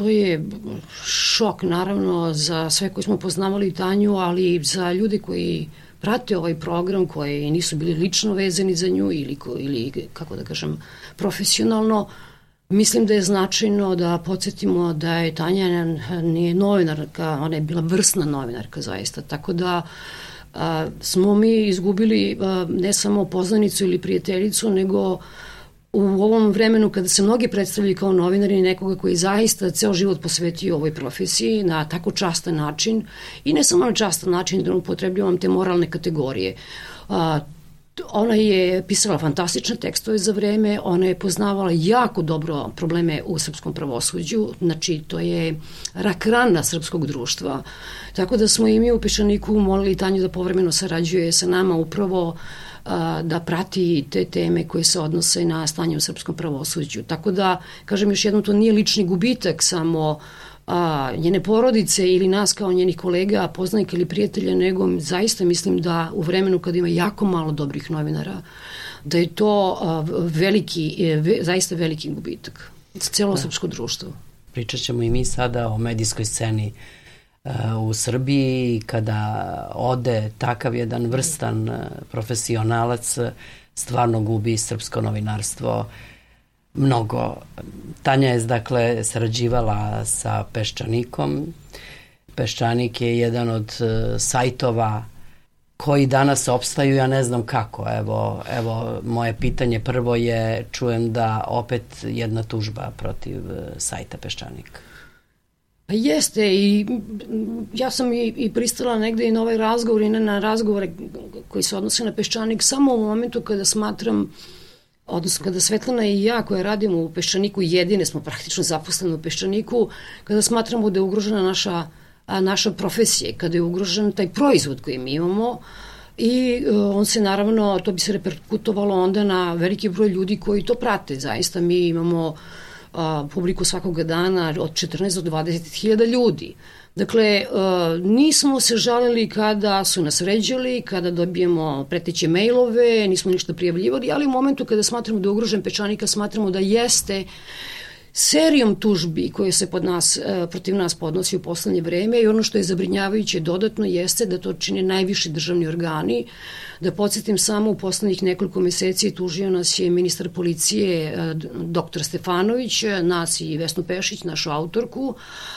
to je šok naravno za sve koji smo poznavali Tanju, ali i za ljude koji prate ovaj program, koji nisu bili lično vezani za nju ili, ili kako da kažem, profesionalno, Mislim da je značajno da podsjetimo da je Tanja nije novinarka, ona je bila vrsna novinarka zaista, tako da a, smo mi izgubili a, ne samo poznanicu ili prijateljicu, nego u ovom vremenu kada se mnogi predstavljaju kao novinari nekoga koji zaista ceo život posvetio ovoj profesiji na tako častan način i ne samo na častan način da upotrebljavam te moralne kategorije. A, Ona je pisala fantastične tekstove za vreme, ona je poznavala jako dobro probleme u srpskom pravosuđu, znači to je rak rana srpskog društva. Tako da smo i mi u Pešaniku molili Tanju da povremeno sarađuje sa nama upravo a, da prati te teme koje se odnose na stanje u srpskom pravosuđu. Tako da, kažem još jednom, to nije lični gubitak samo a, njene porodice ili nas kao njenih kolega, poznanika ili prijatelja, nego zaista mislim da u vremenu kada ima jako malo dobrih novinara, da je to a, veliki, e, ve, zaista veliki gubitak za celo da. srpsko društvo. Pričat ćemo i mi sada o medijskoj sceni uh, u Srbiji kada ode takav jedan vrstan uh, profesionalac stvarno gubi srpsko novinarstvo mnogo. Tanja je dakle sarađivala sa Peščanikom. Peščanik je jedan od uh, sajtova koji danas opstaju, ja ne znam kako. Evo, evo moje pitanje prvo je, čujem da opet jedna tužba protiv sajta Peščanika. Pa jeste i ja sam i, i pristala negde i na ovaj razgovor i ne na razgovore koji se odnose na Peščanik samo u momentu kada smatram odnosno kada Svetlana i ja koja radimo u Peščaniku, jedine smo praktično zaposlene u Peščaniku, kada smatramo da je ugrožena naša, a, naša profesija, kada je ugrožen taj proizvod koji mi imamo, i uh, on se naravno, to bi se reperkutovalo onda na veliki broj ljudi koji to prate. Zaista mi imamo uh, publiku svakoga dana od 14 do 20 hiljada ljudi. Dakle, nismo se žalili kada su nas vređali, kada dobijemo preteće mailove, nismo ništa prijavljivali, ali u momentu kada smatramo da je ugrožen pečanika, smatramo da jeste serijom tužbi koje se pod nas, e, protiv nas podnosi u poslednje vreme i ono što je zabrinjavajuće dodatno jeste da to čine najviši državni organi. Da podsjetim samo u poslednjih nekoliko meseci tužio nas je ministar policije e, dr. Stefanović, nas i Vesnu Pešić, našu autorku,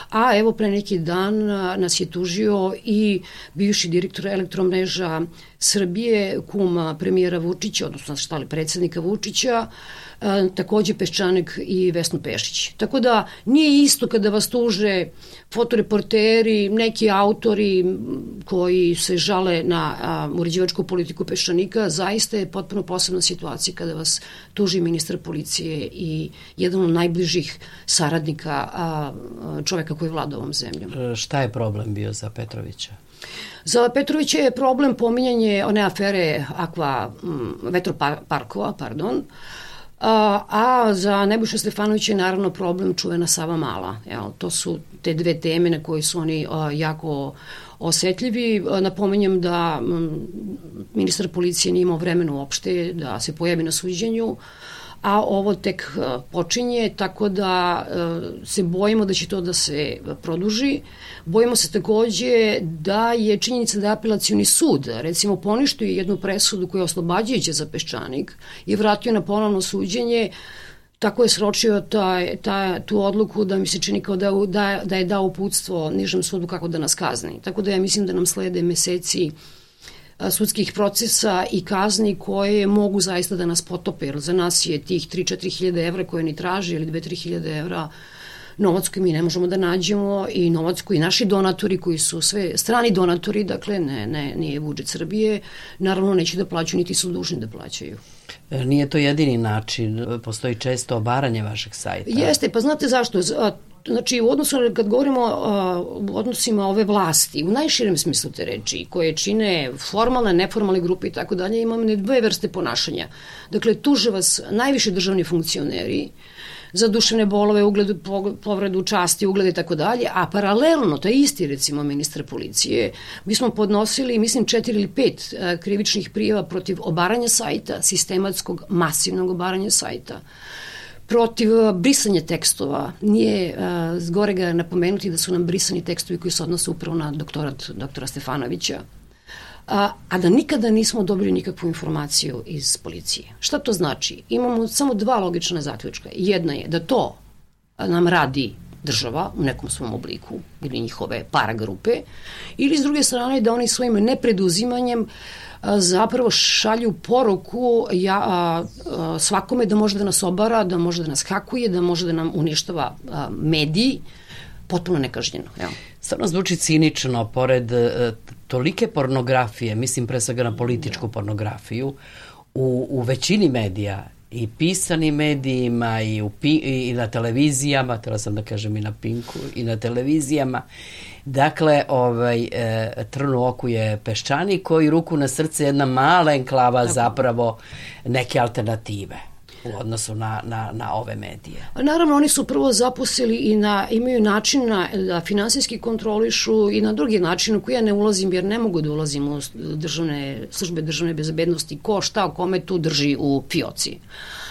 a evo pre neki dan e, nas je tužio i bivši direktor elektromreža Srbije, kuma premijera Vučića, odnosno šta li predsednika Vučića, takođe Peščanek i Vesnu Pešić. Tako da nije isto kada vas tuže fotoreporteri, neki autori koji se žale na a, uređivačku politiku Peščanika, zaista je potpuno posebna situacija kada vas tuži ministar policije i jedan od najbližih saradnika a, čoveka koji vlada ovom zemljom. E, šta je problem bio za Petrovića? Za Petrovića je problem pominjanje one afere akva vetroparkova, pardon, A, za Nebojša Stefanovića je naravno problem čuvena Sava Mala. Evo, to su te dve teme na koje su oni jako osetljivi. Napomenjem da ministar policije nije imao vremena uopšte da se pojavi na suđenju a ovo tek počinje, tako da se bojimo da će to da se produži. Bojimo se takođe da je činjenica da je apelacioni sud, recimo, poništio jednu presudu koja je oslobađajuća za Peščanik i vratio na ponovno suđenje, tako je sročio taj, taj, tu odluku da mi se čini kao da, da, da je dao uputstvo nižem sudu kako da nas kazni. Tako da ja mislim da nam slede meseci uh, sudskih procesa i kazni koje mogu zaista da nas potope, jer za nas je tih 3-4 hiljade evra koje ni traži ili 2-3 hiljade evra novac koji mi ne možemo da nađemo i novac koji naši donatori koji su sve strani donatori, dakle ne, ne, nije budžet Srbije, naravno neće da plaćaju niti su dužni da plaćaju. E, nije to jedini način, postoji često obaranje vašeg sajta. Jeste, pa znate zašto? Znači, u odnosu, kad govorimo o odnosima ove vlasti, u najširem smislu te reči, koje čine formalne, neformalne grupe i tako dalje, imamo dve vrste ponašanja. Dakle, tuže vas najviše državni funkcioneri, za duševne bolove, ugled, povredu časti, ugled i tako dalje, a paralelno, to je isti recimo ministar policije, mi smo podnosili, mislim, četiri ili pet krivičnih prijeva protiv obaranja sajta, sistematskog, masivnog obaranja sajta protiv brisanja tekstova. Nije uh, zgore ga napomenuti da su nam brisani tekstovi koji se odnose upravo na doktorat doktora Stefanovića, a, a da nikada nismo dobili nikakvu informaciju iz policije. Šta to znači? Imamo samo dva logična zaključka. Jedna je da to nam radi država u nekom svom obliku ili njihove paragrupe ili s druge strane da oni svojim nepreduzimanjem zapravo šalju poruku ja, a, a, svakome da može da nas obara, da može da nas hakuje, da može da nam uništava a, mediji, potpuno nekažnjeno. Evo. Stvarno zvuči cinično, pored e, tolike pornografije, mislim pre svega na političku pornografiju, u, u većini medija i pisanim medijima i, u, i na televizijama, treba sam da kažem i na Pinku, i na televizijama. Dakle, ovaj, e, trnu oku je peščani koji ruku na srce jedna mala enklava zapravo neke alternative u odnosu na, na, na ove medije? Naravno, oni su prvo zaposlili i na, imaju način na, da finansijski kontrolišu i na drugi način u koji ja ne ulazim jer ne mogu da ulazim u državne, službe državne bezbednosti ko šta kome tu drži u fioci. Uh,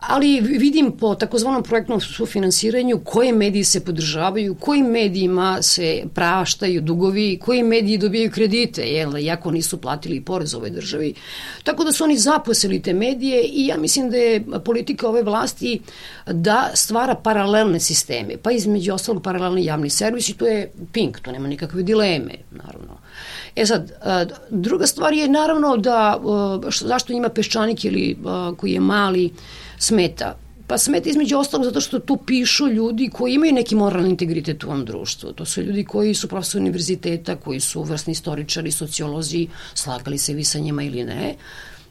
ali vidim po takozvanom projektnom sufinansiranju koje mediji se podržavaju, kojim medijima se praštaju dugovi, koji mediji dobijaju kredite, jel, jako nisu platili porez ovoj državi. Tako da su oni zaposlili te medije i ja mislim da je politika ove vlasti da stvara paralelne sisteme, pa između ostalog paralelni javni servis i to je Pink, to nema nikakve dileme, naravno. E sad, druga stvar je naravno da, zašto ima peščanik ili koji je mali, smeta? Pa smeta između ostalog zato što tu pišu ljudi koji imaju neki moralni integritet u ovom društvu. To su ljudi koji su profesori univerziteta, koji su vrsni istoričari, sociolozi, slagali se vi sa njima ili ne.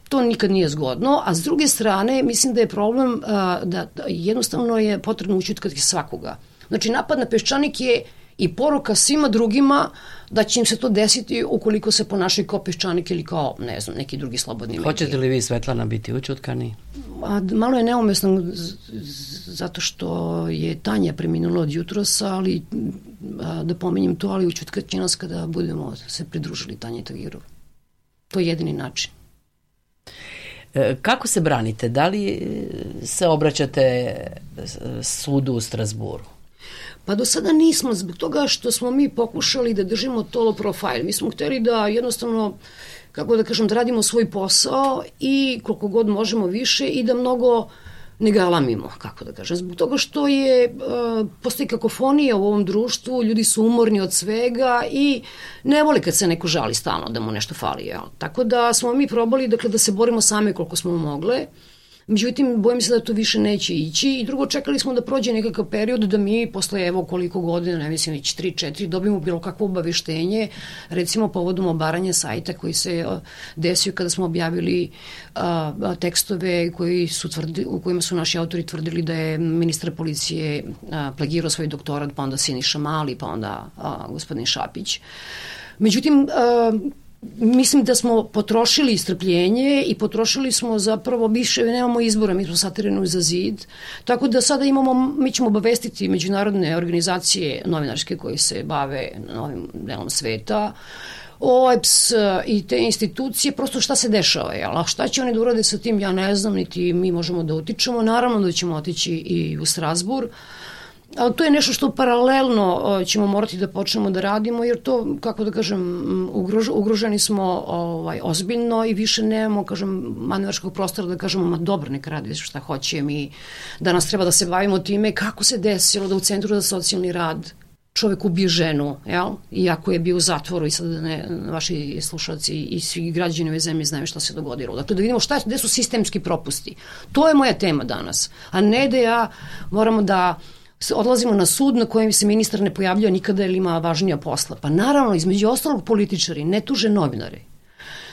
To nikad nije zgodno, a s druge strane mislim da je problem da, da jednostavno je potrebno učutkati svakoga. Znači napad na peščanik je i poruka svima drugima da će im se to desiti ukoliko se ponašaju kao peščanik ili kao, ne znam, neki drugi slobodni mediji. Hoćete li vi, Svetlana, biti učutkani? A, malo je neumesno zato što je Tanja preminula od jutrosa, ali a, da pominjem to, ali učutkat će nas kada budemo se pridružili Tanja Tagiru. To je jedini način. E, kako se branite? Da li se obraćate sudu u Strasburu? Pa do sada nismo, zbog toga što smo mi pokušali da držimo to profile. Mi smo hteli da jednostavno, kako da kažem, da radimo svoj posao i koliko god možemo više i da mnogo ne galamimo, kako da kažem, zbog toga što je, uh, postoji kakofonija u ovom društvu, ljudi su umorni od svega i ne voli kad se neko žali stalno da mu nešto fali, jel? Tako da smo mi probali, dakle, da se borimo same koliko smo mogle, Međutim, bojim se da to više neće ići i drugo, čekali smo da prođe nekakav period da mi posle evo koliko godina, ne mislim već 3-4, dobijemo bilo kakvo obaveštenje, recimo povodom obaranja sajta koji se desio kada smo objavili a, a, tekstove koji su tvrdi, u kojima su naši autori tvrdili da je ministar policije a, plagirao svoj doktorat, pa onda Siniša Mali, pa onda a, gospodin Šapić. Međutim, mislim da smo potrošili istrpljenje i potrošili smo zapravo više, nemamo izbora, mi smo satirani za zid, tako da sada imamo, mi ćemo obavestiti međunarodne organizacije novinarske koje se bave novim delom sveta, OEPS i te institucije, prosto šta se dešava, jel? a šta će oni da urade sa tim, ja ne znam, niti mi možemo da utičemo, naravno da ćemo otići i u Strasbur, Ali to je nešto što paralelno ćemo morati da počnemo da radimo, jer to, kako da kažem, ugrož, ugroženi smo ovaj, ozbiljno i više nemamo, kažem, manevarskog prostora da kažemo, ma dobro, neka radi šta hoće mi, danas treba da se bavimo time kako se desilo da u Centru za socijalni rad čovek ubije ženu, jel? Iako je bio u zatvoru i sad da ne, vaši slušalci i svi građani ove zemlje znaju šta se dogodilo. Dakle, da vidimo šta, gde su sistemski propusti. To je moja tema danas. A ne da ja moramo da odlazimo na sud na kojem se ministar ne pojavljuje nikada ili ima važnija posla. Pa naravno, između ostalog političari ne tuže novinari.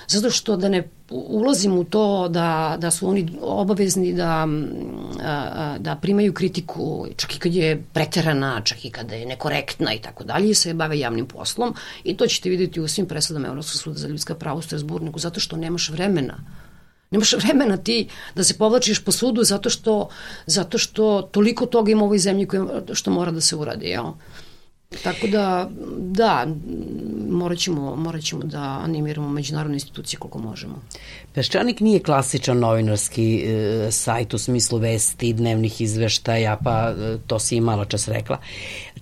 Zato što da ne ulazim u to da, da su oni obavezni da, da primaju kritiku čak i kad je preterana, čak i kada je nekorektna i tako dalje, se bave javnim poslom i to ćete vidjeti u svim presudama Evropskog suda za ljudska prava u Strasburniku, zato što nemaš vremena Nemaš vremena ti da se povlačiš po sudu zato što, zato što toliko toga ima u ovoj zemlji koje, što mora da se uradi. Jel? Tako da, da, morat ćemo, morat ćemo da animiramo međunarodne institucije koliko možemo. Peščanik nije klasičan novinarski e, sajt u smislu vesti, dnevnih izveštaja, pa e, to si i malo čas rekla.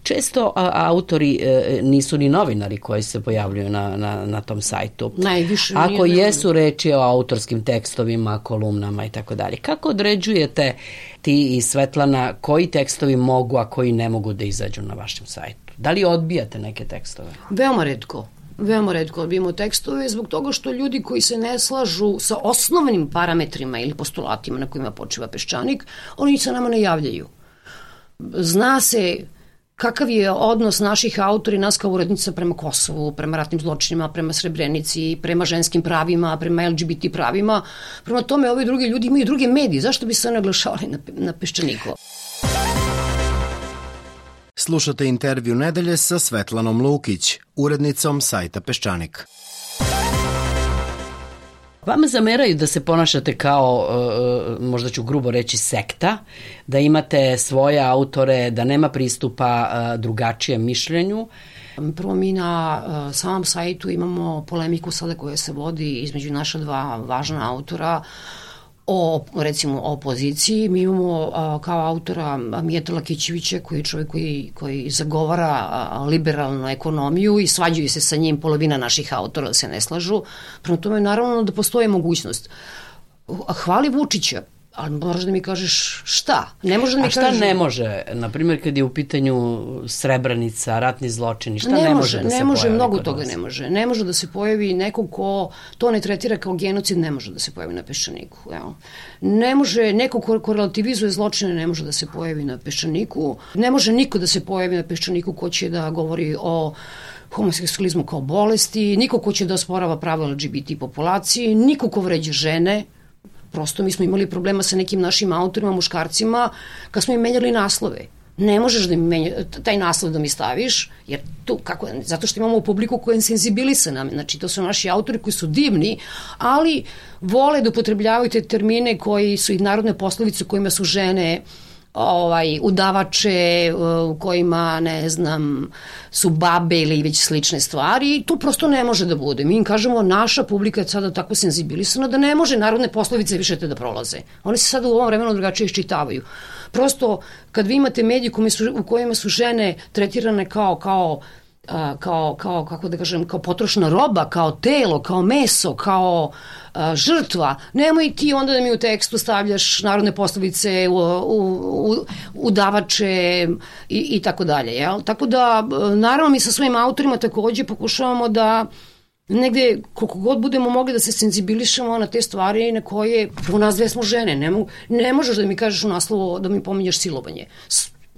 Često a, autori e, nisu ni novinari koji se pojavljuju na, na, na tom sajtu. Najviše Ako jesu reči o autorskim tekstovima, kolumnama i tako dalje. Kako određujete ti i Svetlana koji tekstovi mogu, a koji ne mogu da izađu na vašem sajtu? Da li odbijate neke tekstove? Veoma redko veoma redko odbijemo tekstove zbog toga što ljudi koji se ne slažu sa osnovnim parametrima ili postulatima na kojima počiva peščanik, oni se nama ne javljaju. Zna se kakav je odnos naših autora i nas kao urednica prema Kosovu, prema ratnim zločinima, prema Srebrenici, prema ženskim pravima, prema LGBT pravima. Prema tome, ovi drugi ljudi imaju druge medije. Zašto bi se naglašavali na, na peščaniku? Slušate intervju nedelje sa Svetlanom Lukić, urednicom sajta Peščanik. Vama zameraju da se ponašate kao, e, e, možda ću grubo reći, sekta, da imate svoje autore, da nema pristupa e, drugačijem mišljenju. Prvo mi na samom sajtu imamo polemiku sada koja se vodi između naša dva važna autora, o, recimo, opoziciji. Mi imamo a, kao autora Mijeta Lakićevića, koji je čovjek koji, koji zagovara a, liberalnu ekonomiju i svađaju se sa njim polovina naših autora da se ne slažu. Prema tome, naravno da postoje mogućnost. Hvali Vučića, ali moraš da mi kažeš šta. Ne može da mi A šta kažeš... ne može? Naprimjer, kad je u pitanju Srebrenica, ratni zločini, šta ne, ne može, da se Ne može, mnogo toga vas? ne može. Ne može da se pojavi neko ko to ne tretira kao genocid, ne može da se pojavi na Peščaniku. Evo. Ne može, neko ko, ko relativizuje zločine ne može da se pojavi na Peščaniku. Ne može niko da se pojavi na Peščaniku ko će da govori o homoseksualizmu kao bolesti, niko ko će da osporava prava LGBT populaciji, niko ko vređe žene, prosto mi smo imali problema sa nekim našim autorima, muškarcima, kad smo im menjali naslove. Ne možeš da mi menja, taj naslov da mi staviš, jer tu, kako, zato što imamo publiku koja je senzibilisana, znači to su naši autori koji su divni, ali vole da upotrebljavaju te termine koji su i narodne poslovice kojima su žene uh, ovaj, udavače u kojima, ne znam, su babe ili već slične stvari tu prosto ne može da bude. Mi im kažemo, naša publika je sada tako senzibilisana da ne može narodne poslovice više te da prolaze. One se sada u ovom vremenu drugačije iščitavaju. Prosto, kad vi imate medije u kojima su žene tretirane kao, kao a, kao, kao, kako da kažem, kao potrošna roba, kao telo, kao meso, kao a, žrtva. Nemoj ti onda da mi u tekstu stavljaš narodne poslovice, u, u, u, udavače i, i tako dalje. Jel? Tako da, naravno, mi sa svojim autorima takođe pokušavamo da negde koliko god budemo mogli da se senzibilišemo na te stvari na koje u nas dve smo žene. Ne, mo, ne možeš da mi kažeš u naslovu da mi pominješ silovanje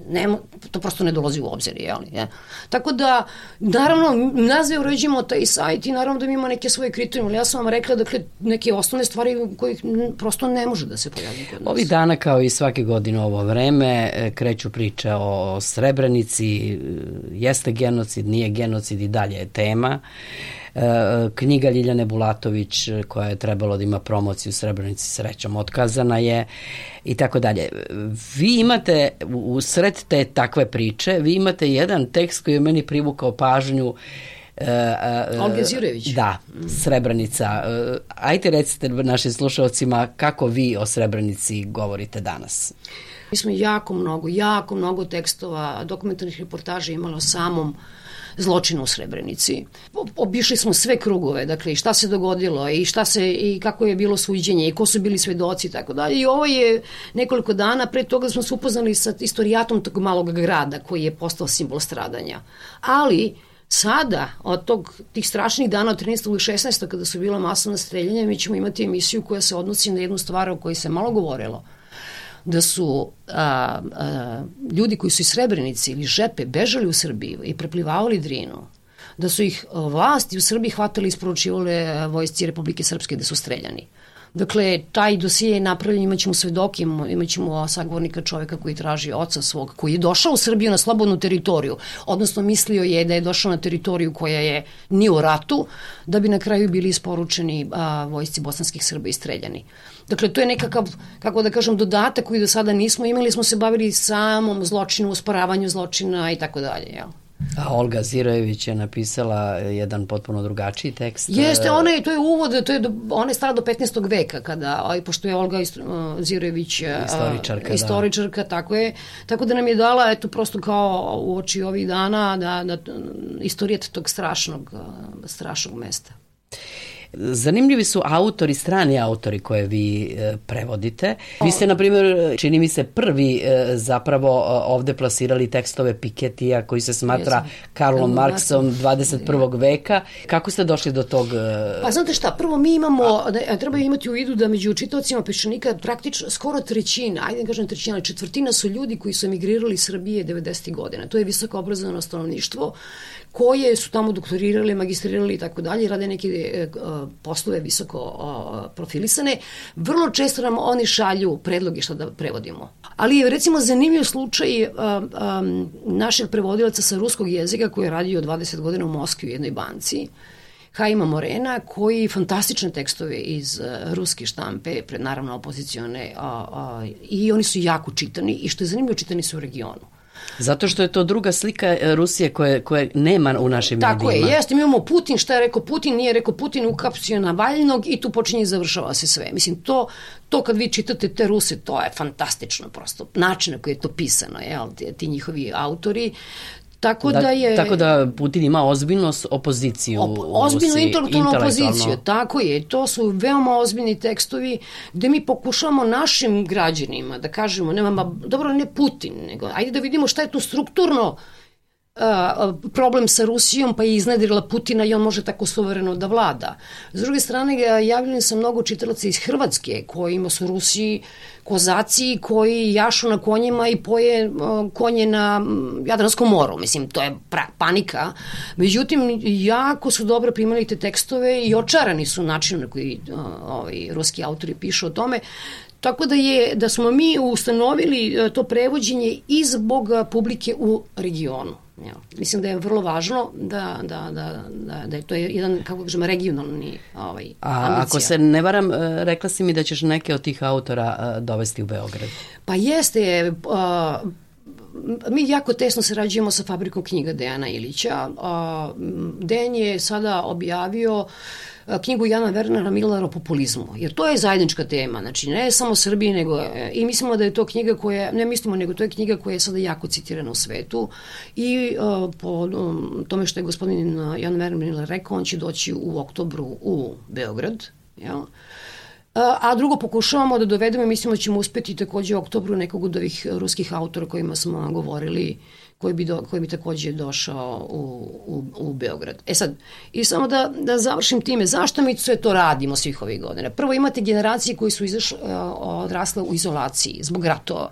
ne, to prosto ne dolazi u obzir, jel? Ja. Tako da, naravno, nazve uređujemo taj sajt i naravno da mi ima neke svoje kriterijume, ali ja sam vam rekla da neke osnovne stvari kojih prosto ne može da se pojavi kod nas. Ovi dana kao i svake godine ovo vreme e, kreću priče o Srebrenici, e, jeste genocid, nije genocid i dalje je tema. E, knjiga Ljiljane Bulatović koja je trebalo da ima promociju Srebrenici srećom otkazana je i tako dalje. Vi imate u sred te takve priče, vi imate jedan tekst koji je meni privukao pažnju Uh, uh, Olga Zirević. Da, Srebrenica. Uh, ajte recite našim slušalcima kako vi o Srebrenici govorite danas. Mi smo jako mnogo, jako mnogo tekstova, dokumentarnih reportaža imali o samom uh, zločina u Srebrenici. Obišli smo sve krugove, dakle, šta se dogodilo i šta se i kako je bilo suđenje i ko su bili svedoci i tako dalje. I ovo je nekoliko dana pre toga smo se upoznali sa istorijatom tog malog grada koji je postao simbol stradanja. Ali Sada, od tog, tih strašnih dana od 13. i 16. kada su bila masovna streljanja, mi ćemo imati emisiju koja se odnosi na jednu stvar o kojoj se malo govorilo, da su a, a, ljudi koji su iz Srebrenice ili Žepe bežali u Srbiju i preplivavali Drinu, da su ih vlasti u Srbiji hvatali i isporučivale vojsci Republike Srpske da su streljani. Dakle, taj dosije je napravljen, imaćemo svedoke, imaćemo sagovornika čoveka koji traži oca svog, koji je došao u Srbiju na slobodnu teritoriju, odnosno mislio je da je došao na teritoriju koja je ni u ratu, da bi na kraju bili isporučeni a, vojsci bosanskih Srba i streljani. Dakle, to je nekakav, kako da kažem, dodatak koji do sada nismo imali, smo se bavili samom zločinu, usporavanju zločina i tako dalje, jel? A Olga Zirojević je napisala jedan potpuno drugačiji tekst. Jeste, ona je, to je uvod, to je, do, ona je stara do 15. veka, kada, aj, pošto je Olga Zirojević istoričarka, istoričarka da. tako je, tako da nam je dala, eto, prosto kao u oči ovih dana, da, da istorijet tog strašnog, strašnog mesta. Zanimljivi su autori, strani autori koje vi e, prevodite. Vi ste, na primjer, čini mi se prvi e, zapravo ovde plasirali tekstove Piketija koji se smatra Karlom Marksom 21. veka. Kako ste došli do tog... E... Pa znate šta, prvo mi imamo, da, treba imati u vidu da među čitavcima Peščanika praktično skoro trećina, ajde da kažem trećina, četvrtina su ljudi koji su emigrirali iz Srbije 90. godina. To je visoko obrazovano stanovništvo koje su tamo doktorirali, magistrirali i tako dalje, rade neke e, poslove visoko profilisane, vrlo često nam oni šalju predloge šta da prevodimo. Ali je recimo zanimljiv slučaj našeg prevodilaca sa ruskog jezika koji je radio 20 godina u Moskvi u jednoj banci, Haima Morena, koji fantastične tekstove iz uh, ruske štampe, pred naravno opozicione, i oni su jako čitani i što je zanimljivo, čitani su u regionu. Zato što je to druga slika e, Rusije koje, koje nema u našim Tako medijima. Tako je, jeste, mi imamo Putin, šta je rekao Putin, nije rekao Putin ukapsio Navalnog i tu počinje i završava se sve. Mislim, to, to kad vi čitate te Ruse, to je fantastično prosto. Način na koji je to pisano, jel, ti, ti njihovi autori, Tako da, da je... Tako da Putin ima ozbiljnu opoziciju Op, Ozbiljnu intelektualnu opoziciju, tako je. To su veoma ozbiljni tekstovi gde mi pokušavamo našim građanima da kažemo, nema, ma, dobro, ne Putin, nego ajde da vidimo šta je tu strukturno uh, problem sa Rusijom, pa je iznedrila Putina i on može tako suvereno da vlada. S druge strane, javljeni sam mnogo čitalaca iz Hrvatske, kojima su Rusiji kozaci koji jašu na konjima i poje konje na Jadranskom moru. Mislim, to je pra, panika. Međutim, jako su dobro primali te tekstove i očarani su načinom na koji ovaj, ruski autori pišu o tome. Tako da je da smo mi ustanovili to prevođenje i zbog publike u regionu. Ja, mislim da je vrlo važno da, da, da, da, da je to jedan, kako kažem, regionalni ovaj, A ambicija. ako se ne varam, e, rekla si mi da ćeš neke od tih autora e, dovesti u Beograd. Pa jeste, uh, mi jako tesno sarađujemo sa fabrikom knjiga Dejana Ilića. Dejan je sada objavio knjigu Jana Wernera Millera o populizmu, jer to je zajednička tema, znači ne samo Srbiji, nego e, i mislimo da je to knjiga koja, ne mislimo, nego to je knjiga koja je sada jako citirana u svetu i uh, po um, tome što je gospodin Jan Werner Miller rekao, on će doći u oktobru u Beograd, jel? A drugo, pokušavamo da dovedemo i mislimo da ćemo uspeti takođe u oktobru nekog od ovih ruskih autora kojima smo govorili koji bi, do, koji bi takođe došao u, u, u Beograd. E sad, i samo da, da završim time, zašto mi sve to radimo svih ovih godina? Prvo imate generacije koji su izašle, odrasle u izolaciji zbog ratova.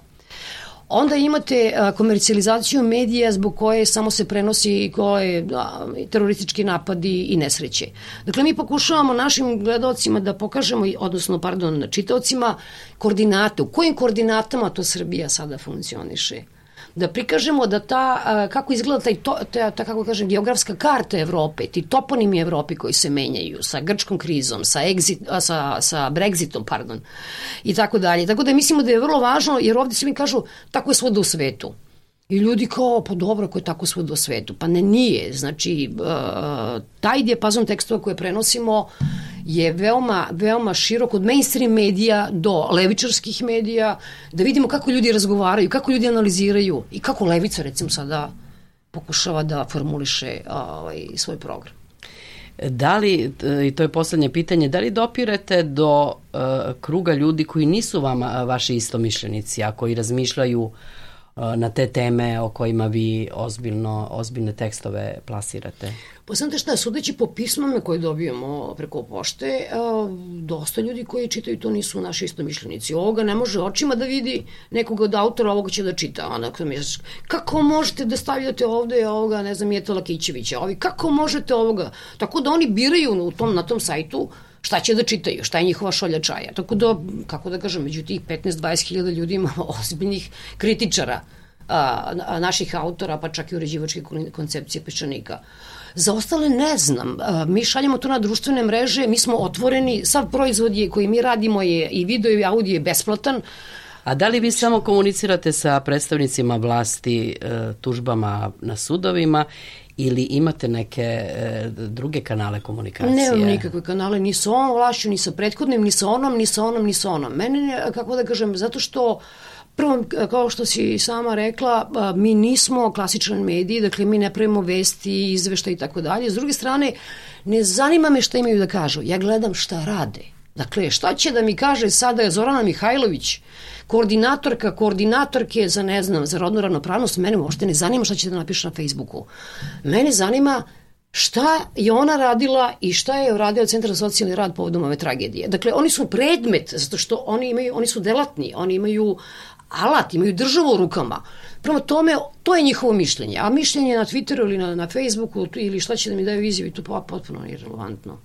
Onda imate komercijalizaciju medija zbog koje samo se prenosi koje da, teroristički napadi i nesreće. Dakle, mi pokušavamo našim gledalcima da pokažemo, odnosno, pardon, čitaocima, koordinate. U kojim koordinatama to Srbija sada funkcioniše? Da prikažemo da ta, kako izgleda taj, to, ta, ta, kako kažem, geografska karta Evrope, ti toponimi Evrope koji se menjaju sa grčkom krizom, sa, exit, sa, sa Brexitom, pardon, i tako dalje. Tako da mislimo da je vrlo važno, jer ovde svi mi kažu, tako je svuda u svetu. I ljudi kao, pa dobro, ako je tako svuda u svetu. Pa ne, nije. Znači, uh, taj dijapazon tekstova koje prenosimo je veoma, veoma širok od mainstream medija do levičarskih medija, da vidimo kako ljudi razgovaraju, kako ljudi analiziraju i kako levica recimo sada pokušava da formuliše ovaj, svoj program. Da li, i to je poslednje pitanje, da li dopirete do uh, kruga ljudi koji nisu vama vaši istomišljenici, a koji razmišljaju uh, na te teme o kojima vi ozbiljno, ozbiljne tekstove plasirate? Pa znate šta, sudeći po pismama koje dobijamo preko pošte, dosta ljudi koji čitaju to nisu naši istomišljenici. Ovoga ne može očima da vidi nekoga od autora, ovoga će da čita. Onako, kako možete da stavljate ovde ovoga, ne znam, Jeta Lakićevića, ovi, kako možete ovoga? Tako da oni biraju u tom, na tom sajtu šta će da čitaju, šta je njihova šolja čaja. Tako da, kako da kažem, među tih 15-20 hiljada ljudi ima ozbiljnih kritičara a, naših autora, pa čak i uređivačke koncepcije peščanika. Za ostale ne znam. Mi šaljemo to na društvene mreže, mi smo otvoreni, sav proizvod je koji mi radimo je i video i audio je besplatan, A da li vi samo komunicirate sa predstavnicima vlasti e, tužbama na sudovima ili imate neke e, druge kanale komunikacije? Nemam nikakve kanale, ni sa ovom vlašću, ni sa prethodnim, ni sa onom, ni sa onom, ni sa onom. Mene, kako da kažem, zato što Prvo, kao što si sama rekla, mi nismo klasičan medij, dakle mi ne pravimo vesti, izvešta i tako dalje. S druge strane, ne zanima me šta imaju da kažu, ja gledam šta rade. Dakle, šta će da mi kaže sada je Zorana Mihajlović, koordinatorka, koordinatorke za, ne znam, za rodnu ravnopravnost, mene uopšte ne zanima šta će da napiše na Facebooku. Mene zanima šta je ona radila i šta je uradio Centar za socijalni rad povodom ove tragedije. Dakle, oni su predmet, zato što oni, imaju, oni su delatni, oni imaju alat, imaju državu u rukama. Prema tome, to je njihovo mišljenje. A mišljenje na Twitteru ili na, na Facebooku ili šta će da mi daju izjavi, to potpuno irrelevantno.